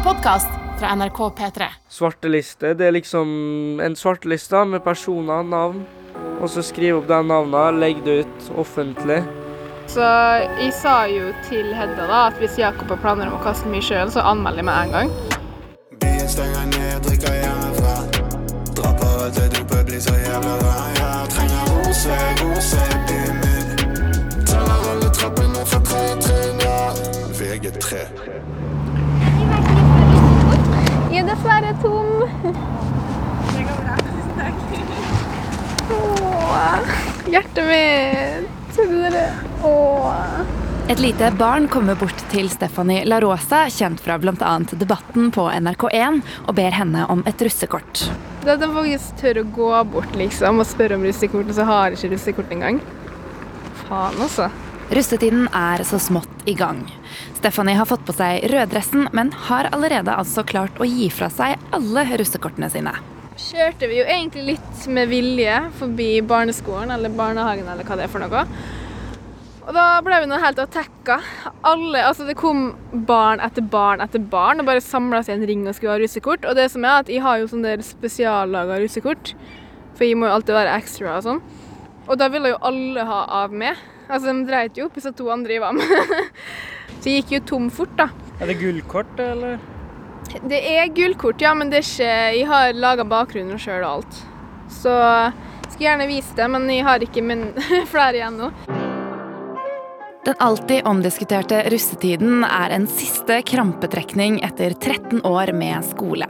En podkast fra NRK P3. Svarteliste, det er liksom en svarteliste med personer, navn. Og så skriv opp de navnene, legg det ut offentlig. Så jeg sa jo til Hedda da at hvis Jakob har planer om å kaste meg i sjøen, så anmelder jeg med en gang. Byen stenger ned, drikker hjemmefra. Dropper ut til dopet, blir så jævla rar. Jeg trenger rose, rose byen min. Teller alle trappene fra tre i trinn, ja. VG3. Er dessverre tom. Det går bra. Tusen takk. Åh, hjertet mitt. Åh. Et lite barn kommer bort til Stephanie La Rosa, kjent fra bl.a. Debatten på NRK1, og ber henne om et russekort. Det at de faktisk tør å gå bort liksom, og spørre om russekort, og så har jeg ikke russekort engang. Faen, altså. Russetiden er så smått i gang. Stephanie har fått på seg røddressen, men har allerede altså klart å gi fra seg alle russekortene sine. Kjørte vi jo egentlig litt med vilje forbi barneskolen eller barnehagen eller hva det er for noe. Og da ble vi nå helt attacka. Alle, altså Det kom barn etter barn etter barn og bare samla seg i en ring og skulle ha russekort. Og det som er at jeg har jo sånn der spesiallaga russekort, for jeg må jo alltid være extra og sånn. Og da ville jo alle ha av meg. Altså De dreit jo opp så to andre var med. så jeg gikk jo tom fort, da. Er det gullkort, eller? Det er gullkort, ja, men det er ikke Jeg har laga bakgrunnen sjøl og alt. Så jeg skulle gjerne vise det, men jeg har ikke min flere igjen nå. Den alltid omdiskuterte russetiden er en siste krampetrekning etter 13 år med skole.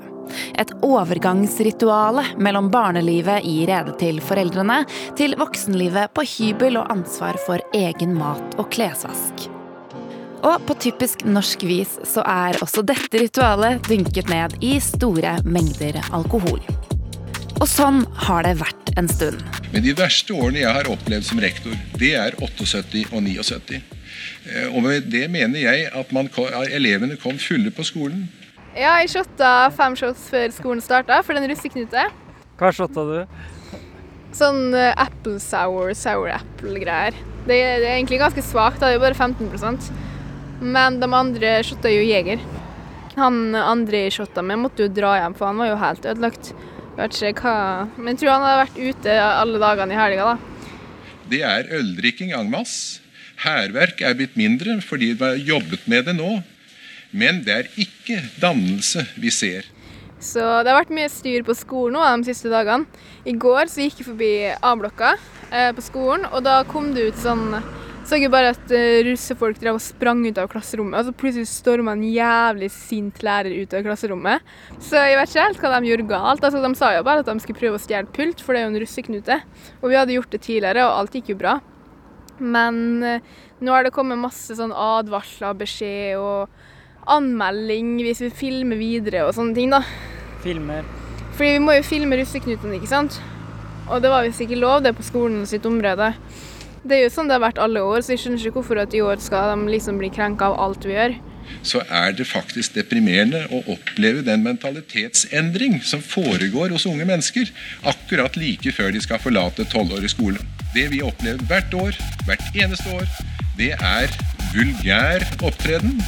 Et overgangsrituale mellom barnelivet i rede til foreldrene, til voksenlivet på hybel og ansvar for egen mat og klesvask. Og på typisk norsk vis så er også dette ritualet dynket ned i store mengder alkohol. Og sånn har det vært en stund. Men de verste årene jeg har opplevd som rektor, det er 78 og 79. Eh, og med det mener jeg at man, elevene kom fulle på skolen. Ja, jeg shotta fem shots før skolen starta, for den russeknute. Hva shotta du? Sånn uh, apple sour, sour apple-greier. Det, det, er egentlig ganske svakt, det er jo bare 15% Men de andre shotta jo Jeger. Han andre jeg shotta med måtte jo dra hjem, for han var jo helt ødelagt. Vet ikke hva Men jeg tror han hadde vært ute alle dagene i helga, da. Det er øldrikking en masse. Hærverk er blitt mindre fordi vi har jobbet med det nå. Men det er ikke dannelse vi ser. Så det har vært mye styr på skolen nå de siste dagene. I går så gikk jeg forbi A-blokka eh, på skolen, og da kom det ut sånn så jeg bare at uh, russefolk drev og sprang ut av klasserommet, og så plutselig storma en jævlig sint lærer ut av klasserommet. Så jeg vet ikke helt hva de gjorde galt. Altså, de sa jo bare at de skulle prøve å stjele pult, for det er jo en russeknute. Og vi hadde gjort det tidligere, og alt gikk jo bra. Men uh, nå har det kommet masse sånn advarsler, beskjed og anmelding hvis vi filmer videre og sånne ting, da. Filmer? Fordi vi må jo filme russeknutene, ikke sant. Og det var visst ikke lov, det på skolen sitt område. Det er jo sånn det har vært alle år, så jeg skjønner ikke hvorfor at i år skal de liksom bli krenka av alt vi gjør. Så er det faktisk deprimerende å oppleve den mentalitetsendring som foregår hos unge mennesker akkurat like før de skal forlate tolvårig skole. Det vi opplever hvert år, hvert eneste år, det er vulgær opptreden.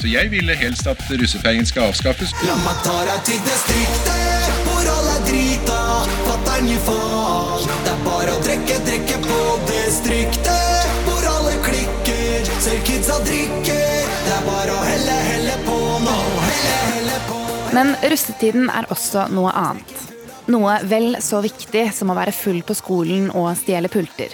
Så jeg ville helst at russefeiringen skal avskaffes. La meg ta deg til distriktet, hvor alle er drita, fatter'n gir faen. Det er bare å drikke, drikke på distriktet, hvor alle klikker, ser kidsa drikker. Det er bare å helle, helle på nå, helle, helle på. Men russetiden er også noe annet. Noe vel så viktig som å være full på skolen og stjele pulter.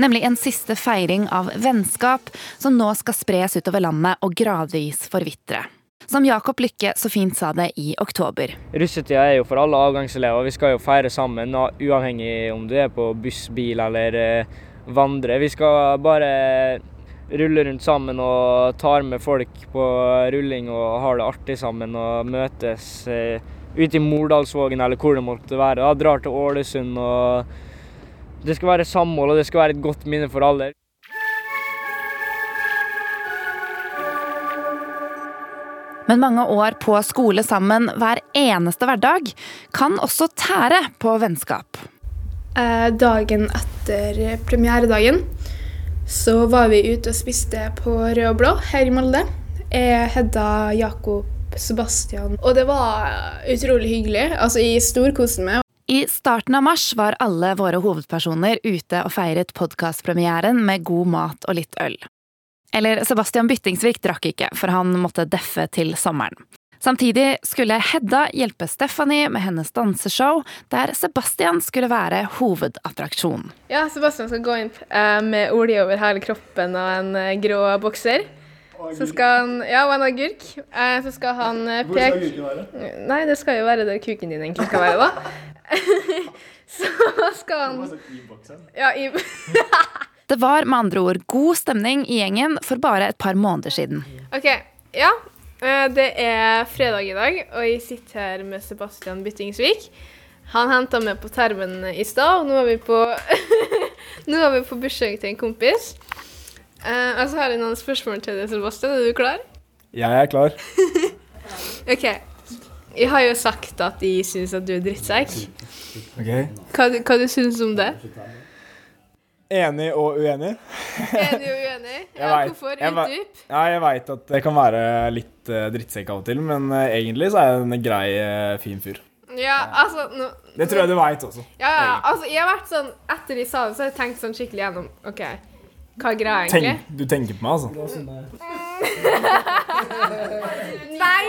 Nemlig en siste feiring av vennskap som nå skal spres utover landet og gradvis forvitre. Som Jakob Lykke så fint sa det i oktober. Russetida er jo for alle avgangselever. Vi skal jo feire sammen, uavhengig om du er på buss, bil eller eh, vandre. Vi skal bare rulle rundt sammen og tar med folk på rulling og har det artig sammen og møtes eh, ute i Mordalsvågen eller hvor det måtte være. Da drar til Ålesund og det skal være samhold, og det skal være et godt minne for alle. Men mange år på skole sammen hver eneste hverdag kan også tære på vennskap. Eh, dagen etter premieredagen så var vi ute og spiste på Rød og Blå her i Molde. Jeg, Hedda, Jakob, Sebastian. Og det var utrolig hyggelig. Altså, jeg storkoste meg. I starten av mars var alle våre hovedpersoner ute og feiret podkastpremieren med god mat og litt øl. Eller Sebastian Byttingsvik drakk ikke, for han måtte deffe til sommeren. Samtidig skulle Hedda hjelpe Stephanie med hennes danseshow, der Sebastian skulle være hovedattraksjon. Ja, Sebastian skal gå inn eh, med olje over hele kroppen og en eh, grå bokser. Så skal han Ja, og en agurk. Eh, så skal han peke Hvor skal agurken være? Nei, det skal jo være der kuken din egentlig skal være, da. så skal han Ja, i Det var med andre ord god stemning i gjengen for bare et par måneder siden. OK. Ja, Eh, det er fredag i dag, og jeg sitter her med Sebastian Byttingsvik. Han henta meg på termen i stad, og nå er vi på, nå er vi på bursdag til en kompis. og så har jeg noen spørsmål til deg, Sebastian. Er du klar? Jeg er klar. OK. Jeg har jo sagt at jeg syns at du er drittsekk. Okay. Hva, hva du syns om det? Enig og uenig. Enig og uenig? Ja, vet, hvorfor? Utdyp. Ja, jeg veit at det kan være litt uh, drittsekk av og til, men uh, egentlig så er jeg en grei, uh, fin fyr. Ja, altså no, Det tror jeg du veit også. Ja, ja, altså jeg har vært sånn Etter de sa det, så har jeg tenkt sånn skikkelig gjennom OK, hva er greia egentlig? Tenk, du tenker på meg, altså? Nei!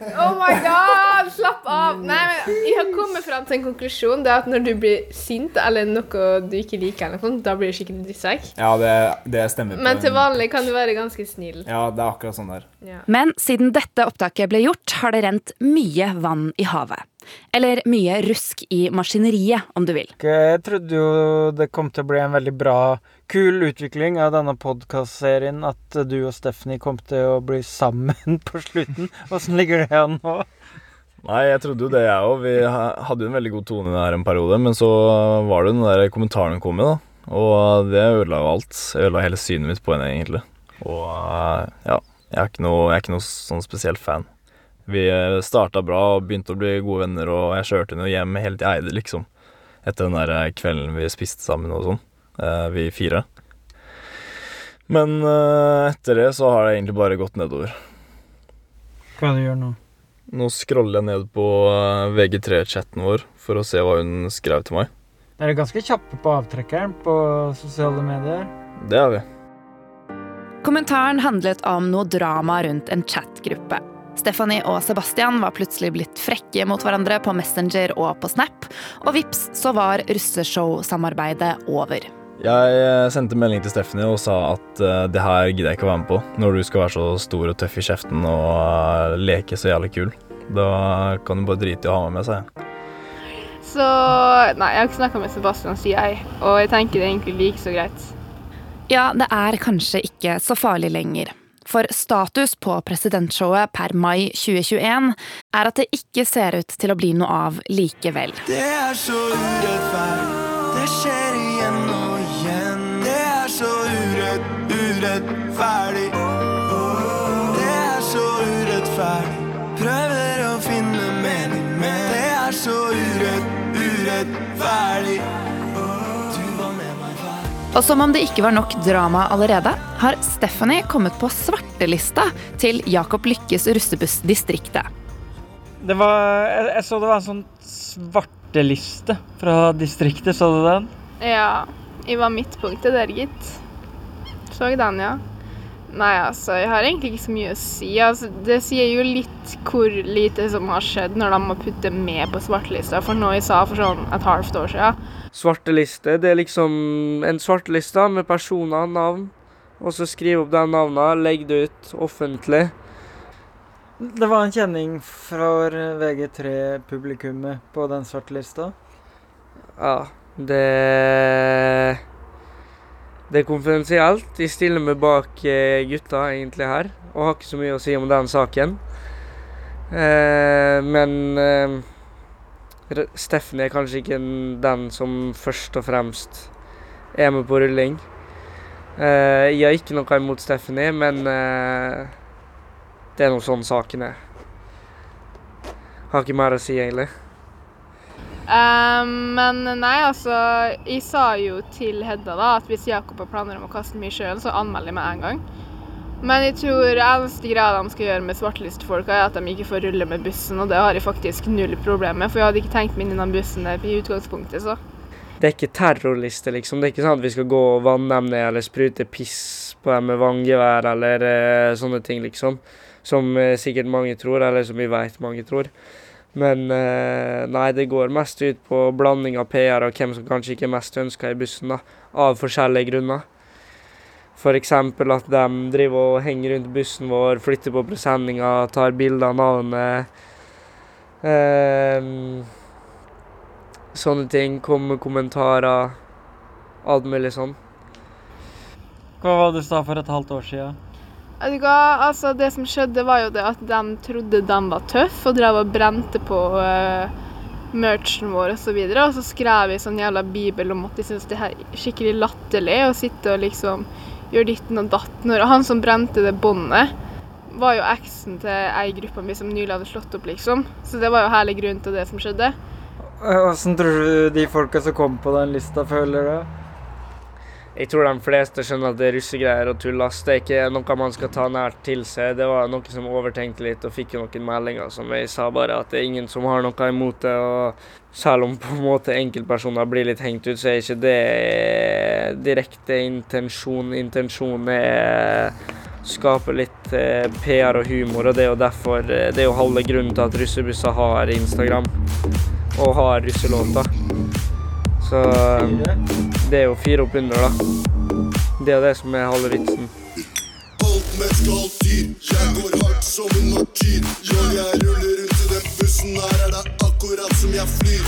Oh my god, slapp av. Nei, men Jeg har kommet fram til en konklusjon. Det er at Når du blir sint eller noe du ikke liker, eller noe, da blir du skikkelig drittsekk. Ja, det, det stemmer. Men til vanlig kan du være ganske snill. Ja, det er akkurat sånn der. Ja. Men siden dette opptaket ble gjort, har det rent mye vann i havet. Eller mye rusk i maskineriet, om du vil. Jeg trodde jo det kom til å bli en veldig bra, kul utvikling av denne podkastserien. At du og Stephanie kom til å bli sammen på slutten. Åssen ligger det an nå? Nei, jeg trodde jo det, jeg òg. Vi hadde jo en veldig god tone der en periode. Men så var det den der kommentaren kom med, da. Og det ødela jo alt. Ødela hele synet mitt på henne, egentlig. Og ja, jeg er ikke noe, jeg er ikke noe sånn spesielt fan. Vi eh, starta bra og begynte å bli gode venner, og jeg kjørte henne hjem helt til Eide, liksom. Etter den der eh, kvelden vi spiste sammen og sånn, eh, vi fire. Men etter det så har det egentlig bare gått nedover. Hva er det du gjør nå? Nå scroller jeg ned på VG3-chatten vår for å se hva hun skrev til meg. Dere er ganske kjappe på avtrekkeren på sosiale medier. Det er vi. Kommentaren handlet om noe drama rundt en chatgruppe. Stephanie og Sebastian var plutselig blitt frekke mot hverandre på Messenger og på Snap, og vips så var russeshow-samarbeidet over. Jeg eh, sendte melding til Stephanie og sa at uh, det her gidder jeg ikke å være med på. Når du skal være så stor og tøff i kjeften og uh, leke så jævlig kul. Da kan du bare drite i å ha meg med, sa jeg. Så Nei, jeg har ikke snakka med Sebastian, sier jeg. Og jeg tenker det er egentlig like så greit. Ja, det er kanskje ikke så farlig lenger. For status på presidentshowet per mai 2021 er at det ikke ser ut til å bli noe av likevel. Det er så urettferdig. Det skjer igjen og igjen. Det er så urett, urettferdig. Det er så urettferdig. Prøver å finne mening, men det er så urett, urettferdig. Og som om det ikke var nok drama allerede, har Stephanie kommet på svartelista til Jakob Lykkes russebussdistriktet. Det var jeg, jeg, så det var en sånn svarteliste fra distriktet. Så du den? Ja. Jeg var midtpunktet der, gitt. Så den, ja. Nei, altså, jeg har egentlig ikke så mye å si. Altså, det sier jo litt hvor lite som har skjedd når de må putte med på svartelista, for noe jeg sa for sånn et halvt år siden. Svarteliste, det er liksom en svarteliste med personer, navn, og så skrive opp de navnene, legge det ut offentlig. Det var en kjenning fra VG3-publikummet på den svartelista? Ja, det det er konfidensielt. De stiller meg bak eh, gutta egentlig her, og har ikke så mye å si om den saken. Eh, men eh, Steffen er kanskje ikke den som først og fremst er med på rulling. Eh, jeg har ikke noe imot Stephanie, men eh, det er nå sånn saken er. Har ikke mer å si, egentlig. Um, men nei, altså Jeg sa jo til Hedda da at hvis Jakob har planer om å kaste meg i sjøen, så anmelder jeg med en gang. Men jeg tror eneste greia de skal gjøre med svartelistefolka, er at de ikke får rulle med bussen, og det har jeg faktisk null problem med, for jeg hadde ikke tenkt meg inn i den bussen i utgangspunktet, så. Det er ikke terrorliste, liksom. Det er ikke sånn at vi skal gå og vanne dem ned eller sprute piss på dem med vanngevær eller eh, sånne ting, liksom. Som eh, sikkert mange tror, eller som vi vet mange tror. Men eh, nei, det går mest ut på blanding av PR og hvem som kanskje ikke er mest ønska i bussen, da. Av forskjellige grunner. F.eks. at de driver og henger rundt bussen vår, flytter på presenninga, tar bilder av navnet. Ehm, sånne ting. Kommer med kommentarer. Alt mulig sånn. Hva var det du sa for et halvt år siden? Altså Det som skjedde, var jo det at de trodde de var tøffe og drev og brente på uh, merchen vår osv. Og, så videre, og så skrev vi sånn jævla bibel om at de syntes det her er skikkelig latterlig å sitte og liksom gjøre ditten og datten. Og han som brente det båndet, var jo eksen til ei i gruppa mi som nylig hadde slått opp, liksom. Så det var jo hele grunnen til det som skjedde. Åssen tror du de folka som kom på den lista, føler det? Jeg tror de fleste skjønner at det er russegreier og tullas. Det er ikke noe man skal ta nært til seg. Det var noe som overtenkte litt og fikk noen meldinger som jeg sa bare at det er ingen som har noe imot det. og Selv om på en måte enkeltpersoner blir litt hengt ut, så er ikke det direkte intensjon. Intensjonen er skape litt eh, PR og humor, og det er jo derfor eh, Det er jo halve grunnen til at russebusser har Instagram og har russelåter. Så det er jo fire oppunder, da. Det er det som er halve vitsen. Alt menneske, alt dyr. Jeg går hardt som en martyr. Når jeg ruller rundt i den bussen her, er det akkurat som jeg flyr.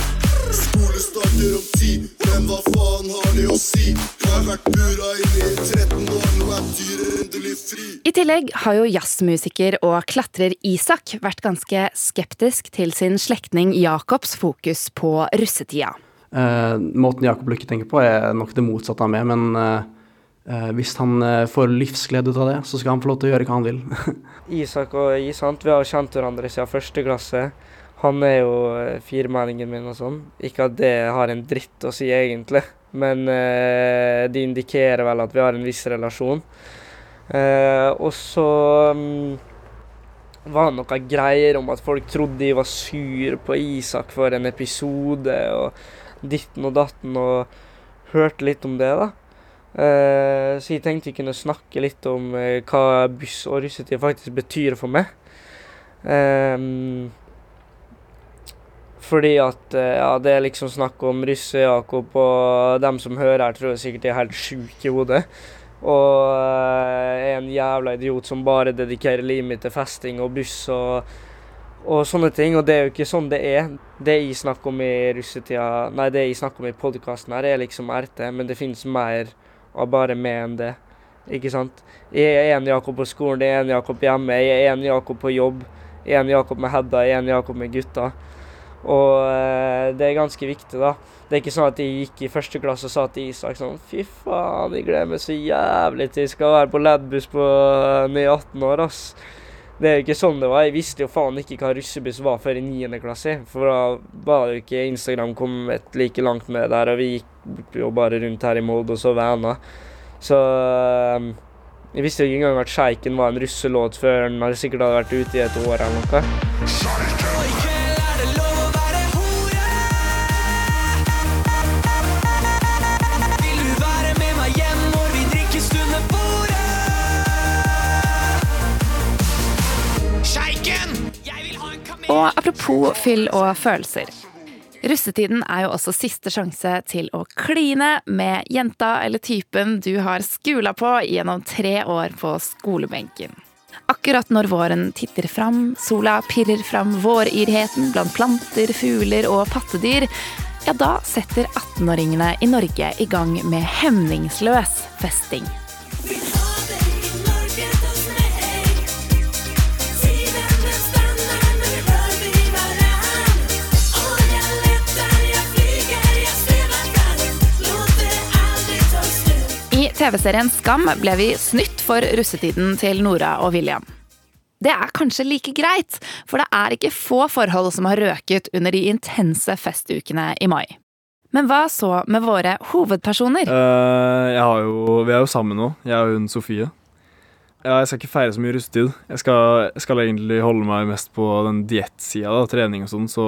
Skole starter om ti, men hva faen har det å si? Jeg har vært bura inne i 13 år, nå er dyret endelig fri. I tillegg har jo jazzmusiker og klatrer Isak vært ganske skeptisk til sin slektning Jacobs fokus på russetida. Eh, måten Jakob Lykke tenker på, er nok det motsatte av meg, men eh, eh, hvis han får livsglede ut av det, så skal han få lov til å gjøre hva han vil. Isak og jeg, sant? vi har kjent hverandre siden første klasse. Han er jo firmenningen min og sånn. Ikke at det har en dritt å si, egentlig, men eh, det indikerer vel at vi har en viss relasjon. Eh, og så um, var det noen greier om at folk trodde de var sur på Isak for en episode, og ditten og datten, og hørte litt om det, da. Eh, så jeg tenkte jeg kunne snakke litt om eh, hva buss og russetid faktisk betyr for meg. Ehm, fordi at eh, ja, det er liksom snakk om Russe-Jakob, og dem som hører her, tror jeg sikkert er helt sjuke i hodet. Og er en jævla idiot som bare dedikerer livet mitt til festing og buss og, og sånne ting. Og det er jo ikke sånn det er. Det jeg snakker om i russetida, nei, det jeg snakker om i podkasten her, er liksom RT, men det finnes mer av bare meg enn det. Ikke sant? Jeg er en Jakob på skolen, jeg er en Jakob hjemme, jeg er en Jakob på jobb. Jeg er en Jakob med Hedda, jeg er en Jakob med gutta. Og eh, det er ganske viktig, da. Det er ikke sånn at jeg gikk i første klasse og sa til Isak sånn Fy faen, jeg gleder meg så jævlig til jeg skal være på LED-buss på uh, når jeg er 18 år, ass. Det er jo ikke sånn det var. Jeg visste jo faen ikke hva russebuss var før i 9. klasse. For da var jo ikke Instagram kommet like langt med der, og vi gikk jo bare rundt her i Molde og så vana. Så eh, jeg visste jo ikke engang at Sjeiken var en russelåt før den hadde sikkert hadde vært ute i et år eller noe. Og apropos fyll og følelser. Russetiden er jo også siste sjanse til å kline med jenta eller typen du har skula på gjennom tre år på skolebenken. Akkurat når våren titter fram, sola pirrer fram vårirheten blant planter, fugler og pattedyr, ja, da setter 18-åringene i Norge i gang med hemningsløs festing. TV-serien Skam ble vi snytt for russetiden til Nora og William. Det er kanskje like greit, for det er ikke få forhold som har røket under de intense festukene i mai. Men hva så med våre hovedpersoner? Uh, jo, vi er jo sammen nå, jeg og hun Sofie. Ja, jeg skal ikke feire så mye russetid. Jeg skal, jeg skal egentlig holde meg mest på den diettsida, trening og sånn, så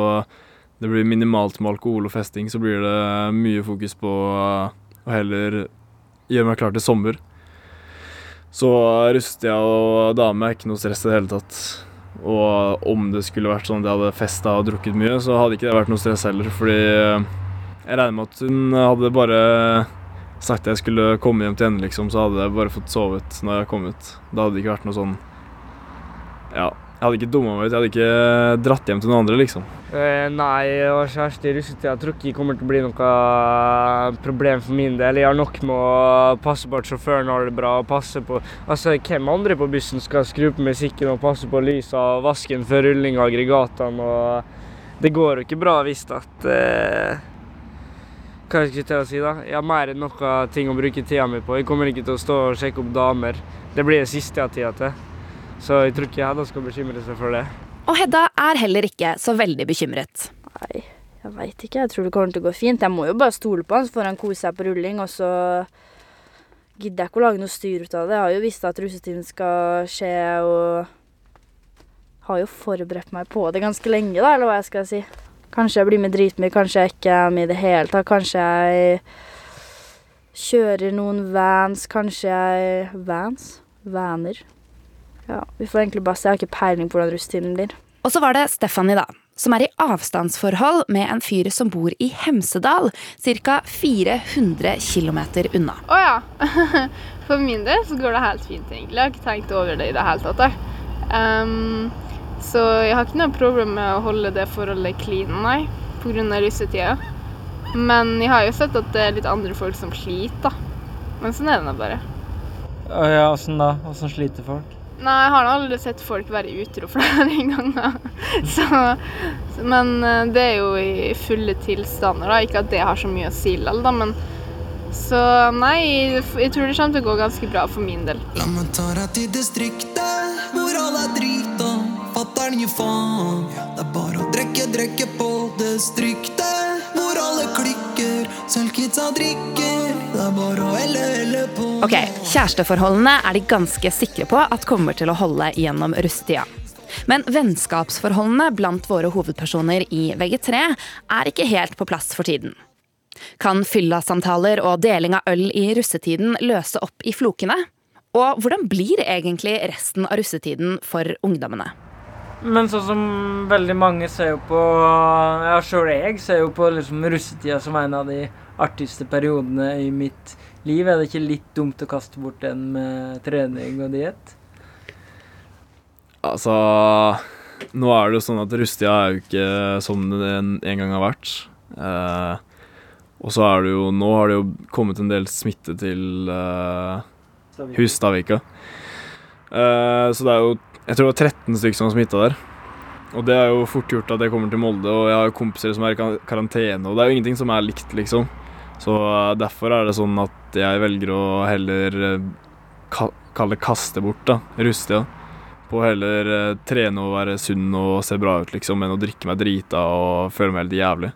det blir minimalt med alkohol og festing. Så blir det mye fokus på å heller gjøre meg klar til sommer. Så russetida og dame ikke noe stress i det hele tatt. Og om det skulle vært sånn at jeg hadde festa og drukket mye, så hadde ikke det vært noe stress heller, fordi jeg regner med at hun hadde bare sagt at jeg skulle komme hjem til henne, liksom, så hadde jeg bare fått sovet når jeg kom ut. Da hadde det ikke vært noe sånn Ja. Jeg hadde ikke dumma meg ut. Jeg hadde ikke dratt hjem til noen andre, liksom. Eh, nei, å kjæreste i russetida tror ikke kommer til å bli noe problem for min del. Jeg har nok med å passe på at sjåføren har det bra og passe på Altså, hvem andre på bussen skal skru på musikken og passe på lyset og vasken før rulling av aggregatene og Det går jo ikke bra hvis at eh, hva jeg til å si da? Jeg har mer enn noe ting å bruke tida mi på. Jeg kommer ikke til å stå og sjekke opp damer. Det blir det siste jeg har tida til. Så jeg tror ikke Hedda skal bekymre seg for det. Og Hedda er heller ikke så veldig bekymret. Nei, jeg veit ikke. Jeg tror det kommer til å gå fint. Jeg må jo bare stole på han, så får han kose seg på rulling. Og så gidder jeg ikke å lage noe styr ut av det. Jeg har jo visst at russetiden skal skje, og har jo forberedt meg på det ganske lenge, da, eller hva jeg skal si. Kanskje jeg blir med dritmye, kanskje jeg ikke er med i det hele tatt. Kanskje jeg kjører noen vans, kanskje jeg Vans? Vaner. Ja, vi får egentlig bare se. Jeg har ikke peiling på hvordan russetiden blir. Og så var det Stephanie, da. Som er i avstandsforhold med en fyr som bor i Hemsedal, ca. 400 km unna. Å ja. For min del så går det helt fint, egentlig. Jeg har ikke tenkt over det i det hele tatt. jeg. Ehm, så jeg har ikke noe problem med å holde det forholdet clean, nei, pga. russetida. Men jeg har jo sett at det er litt andre folk som sliter, da. Men sånn er det nå bare. Å ja, åssen da? Åssen sliter folk? Nei, jeg har aldri sett folk være utro flere ganger. Så, men eh, det er jo i fulle tilstander, da. Ikke at det har så mye å si likevel, da, men Så nei, jeg tror det kommer til å gå ganske bra for min del. La meg ta deg til distriktet, hvor alle er drita. Fatter'n gir faen. Det er bare å drikke, drikke på distriktet, hvor alle klikker. Selv kidsa drikker. Ok, Kjæresteforholdene er de ganske sikre på at kommer til å holde gjennom russetida. Men vennskapsforholdene blant våre hovedpersoner i VG3 er ikke helt på plass for tiden. Kan fyllasamtaler og deling av øl i russetiden løse opp i flokene? Og hvordan blir egentlig resten av russetiden for ungdommene? Men sånn som veldig mange ser jo på Ja, sjøl jeg ser jo på liksom russetida som en av de artigste periodene i mitt liv. Er det ikke litt dumt å kaste bort den med trening og diett? Altså Nå er det jo sånn at russetida er jo ikke som den en gang har vært. Eh, og så er det jo Nå har det jo kommet en del smitte til eh, Hustadvika. Eh, så det er jo Jeg tror det var 13 stykker som var smitta der. Og det er jo fort gjort at jeg kommer til Molde, og jeg har kompiser som er i karantene, og det er jo ingenting som er likt, liksom. Så eh, derfor er det sånn at jeg velger å heller eh, ka kalle kaste bort, da, russetida. På heller eh, trene og være sunn og se bra ut, liksom, enn å drikke meg drita og føle meg helt jævlig.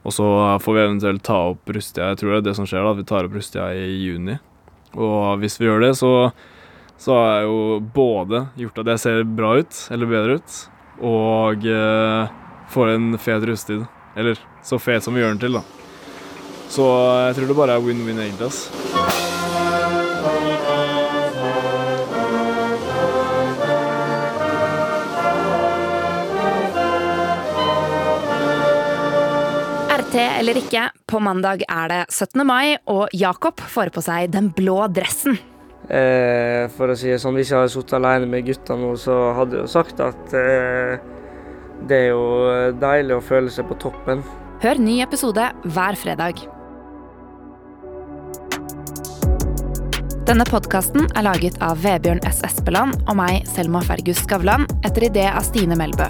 Og så får vi eventuelt ta opp Rustia. Jeg tror det er det som skjer, da, at vi tar opp Rustia i juni. Og hvis vi gjør det, så, så har jeg jo både gjort at jeg ser bra ut, eller bedre ut, og eh, får en fet rustid, Eller så fet som vi gjør den til, da. Så jeg tror det bare er win-win, egentlig. ass. RT eller ikke, på mandag er det 17. mai, og Jakob får på seg den blå dressen. Eh, for å si det sånn, Hvis jeg hadde sittet alene med gutta nå, så hadde jeg jo sagt at eh, det er jo deilig å føle seg på toppen. Hør ny episode hver fredag. Denne podkasten er laget av Vebjørn S. Espeland og meg, Selma Fergus Skavlan, etter idé av Stine Melbø.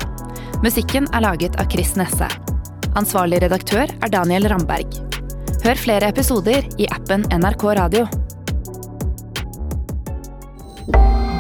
Musikken er laget av Chris Nesse. Ansvarlig redaktør er Daniel Ramberg. Hør flere episoder i appen NRK Radio.